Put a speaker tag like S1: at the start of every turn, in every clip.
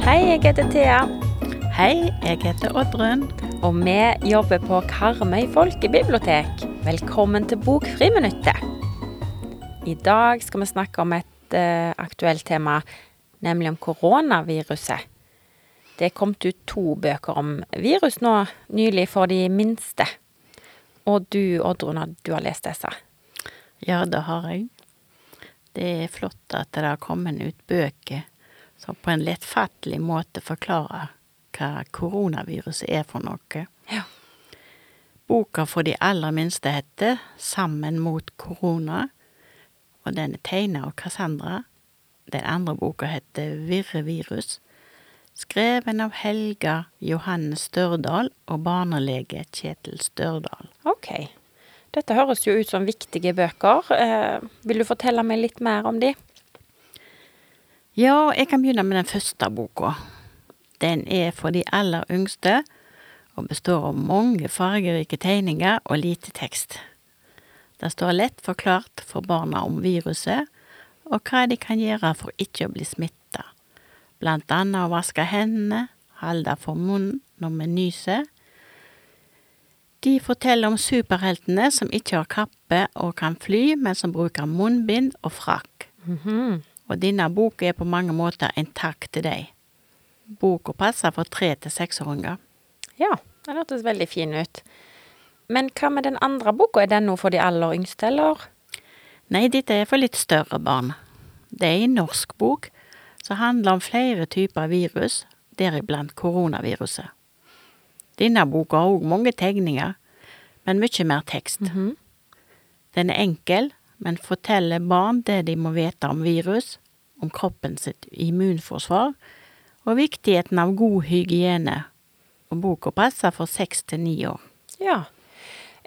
S1: Hei, jeg heter Thea,
S2: Hei, jeg heter Oddrun.
S1: og vi jobber på Karmøy folkebibliotek. Velkommen til Bokfriminuttet. I dag skal vi snakke om et uh, aktuelt tema, nemlig om koronaviruset. Det er kommet ut to bøker om virus nå nylig for de minste. Og du, Oddrun, du har lest disse.
S2: Ja, det har jeg. Det er flott at det har kommet ut bøker som på en lettfattelig måte forklarer hva koronaviruset er for noe.
S1: Ja.
S2: Boka for de aller minste heter Sammen mot korona, og den er tegna av Cassandra. Den andre boka heter Virrevirus, skreven av Helga Johanne Størdal og barnelege Kjetil Størdal.
S1: Ok. Dette høres jo ut som viktige bøker. Eh, vil du fortelle meg litt mer om de?
S2: Ja, jeg kan begynne med den første boka. Den er for de aller yngste, og består av mange fargerike tegninger og lite tekst. Det står lett forklart for barna om viruset, og hva de kan gjøre for ikke å bli smitta. Blant annet å vaske hendene, holde for munnen når vi nyser. De forteller om superheltene som ikke har kappe og kan fly, men som bruker munnbind og frakk. Og denne boka er på mange måter en takk til deg. Boka passer for tre til seksåringer.
S1: Ja, den hørtes veldig fin ut. Men hva med den andre boka? Er den noe for de aller yngste, eller?
S2: Nei, dette er for litt større barn. Det er en norsk bok som handler om flere typer virus, deriblant koronaviruset. Denne boka har òg mange tegninger, men mye mer tekst. Den er enkel, men forteller barn det de må vite om virus, om kroppen sitt immunforsvar, og viktigheten av god hygiene. Og boka passer for seks til ni år.
S1: Ja.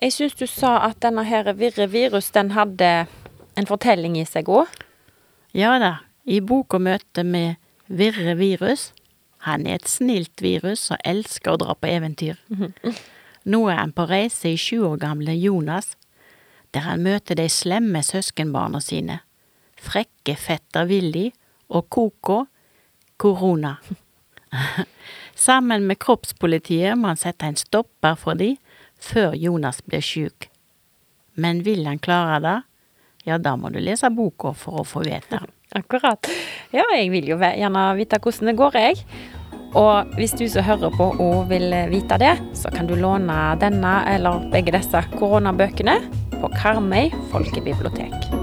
S1: Jeg syns du sa at denne her Virre virus, den hadde en fortelling i seg òg.
S2: Ja da, i boka møter vi Virre virus. Han er et snilt virus som elsker å dra på eventyr. Nå er han på reise i sju år gamle Jonas, der han møter de slemme søskenbarna sine. Frekke fetter Willy og Koko Korona. Sammen med kroppspolitiet må han sette en stopper for de før Jonas blir sjuk. Men vil han klare det, ja, da må du lese boka for å få vite.
S1: Akkurat. Ja, jeg vil jo gjerne vite hvordan det går, jeg. Og hvis du som hører på og vil vite det, så kan du låne denne eller begge disse koronabøkene på Karmøy folkebibliotek.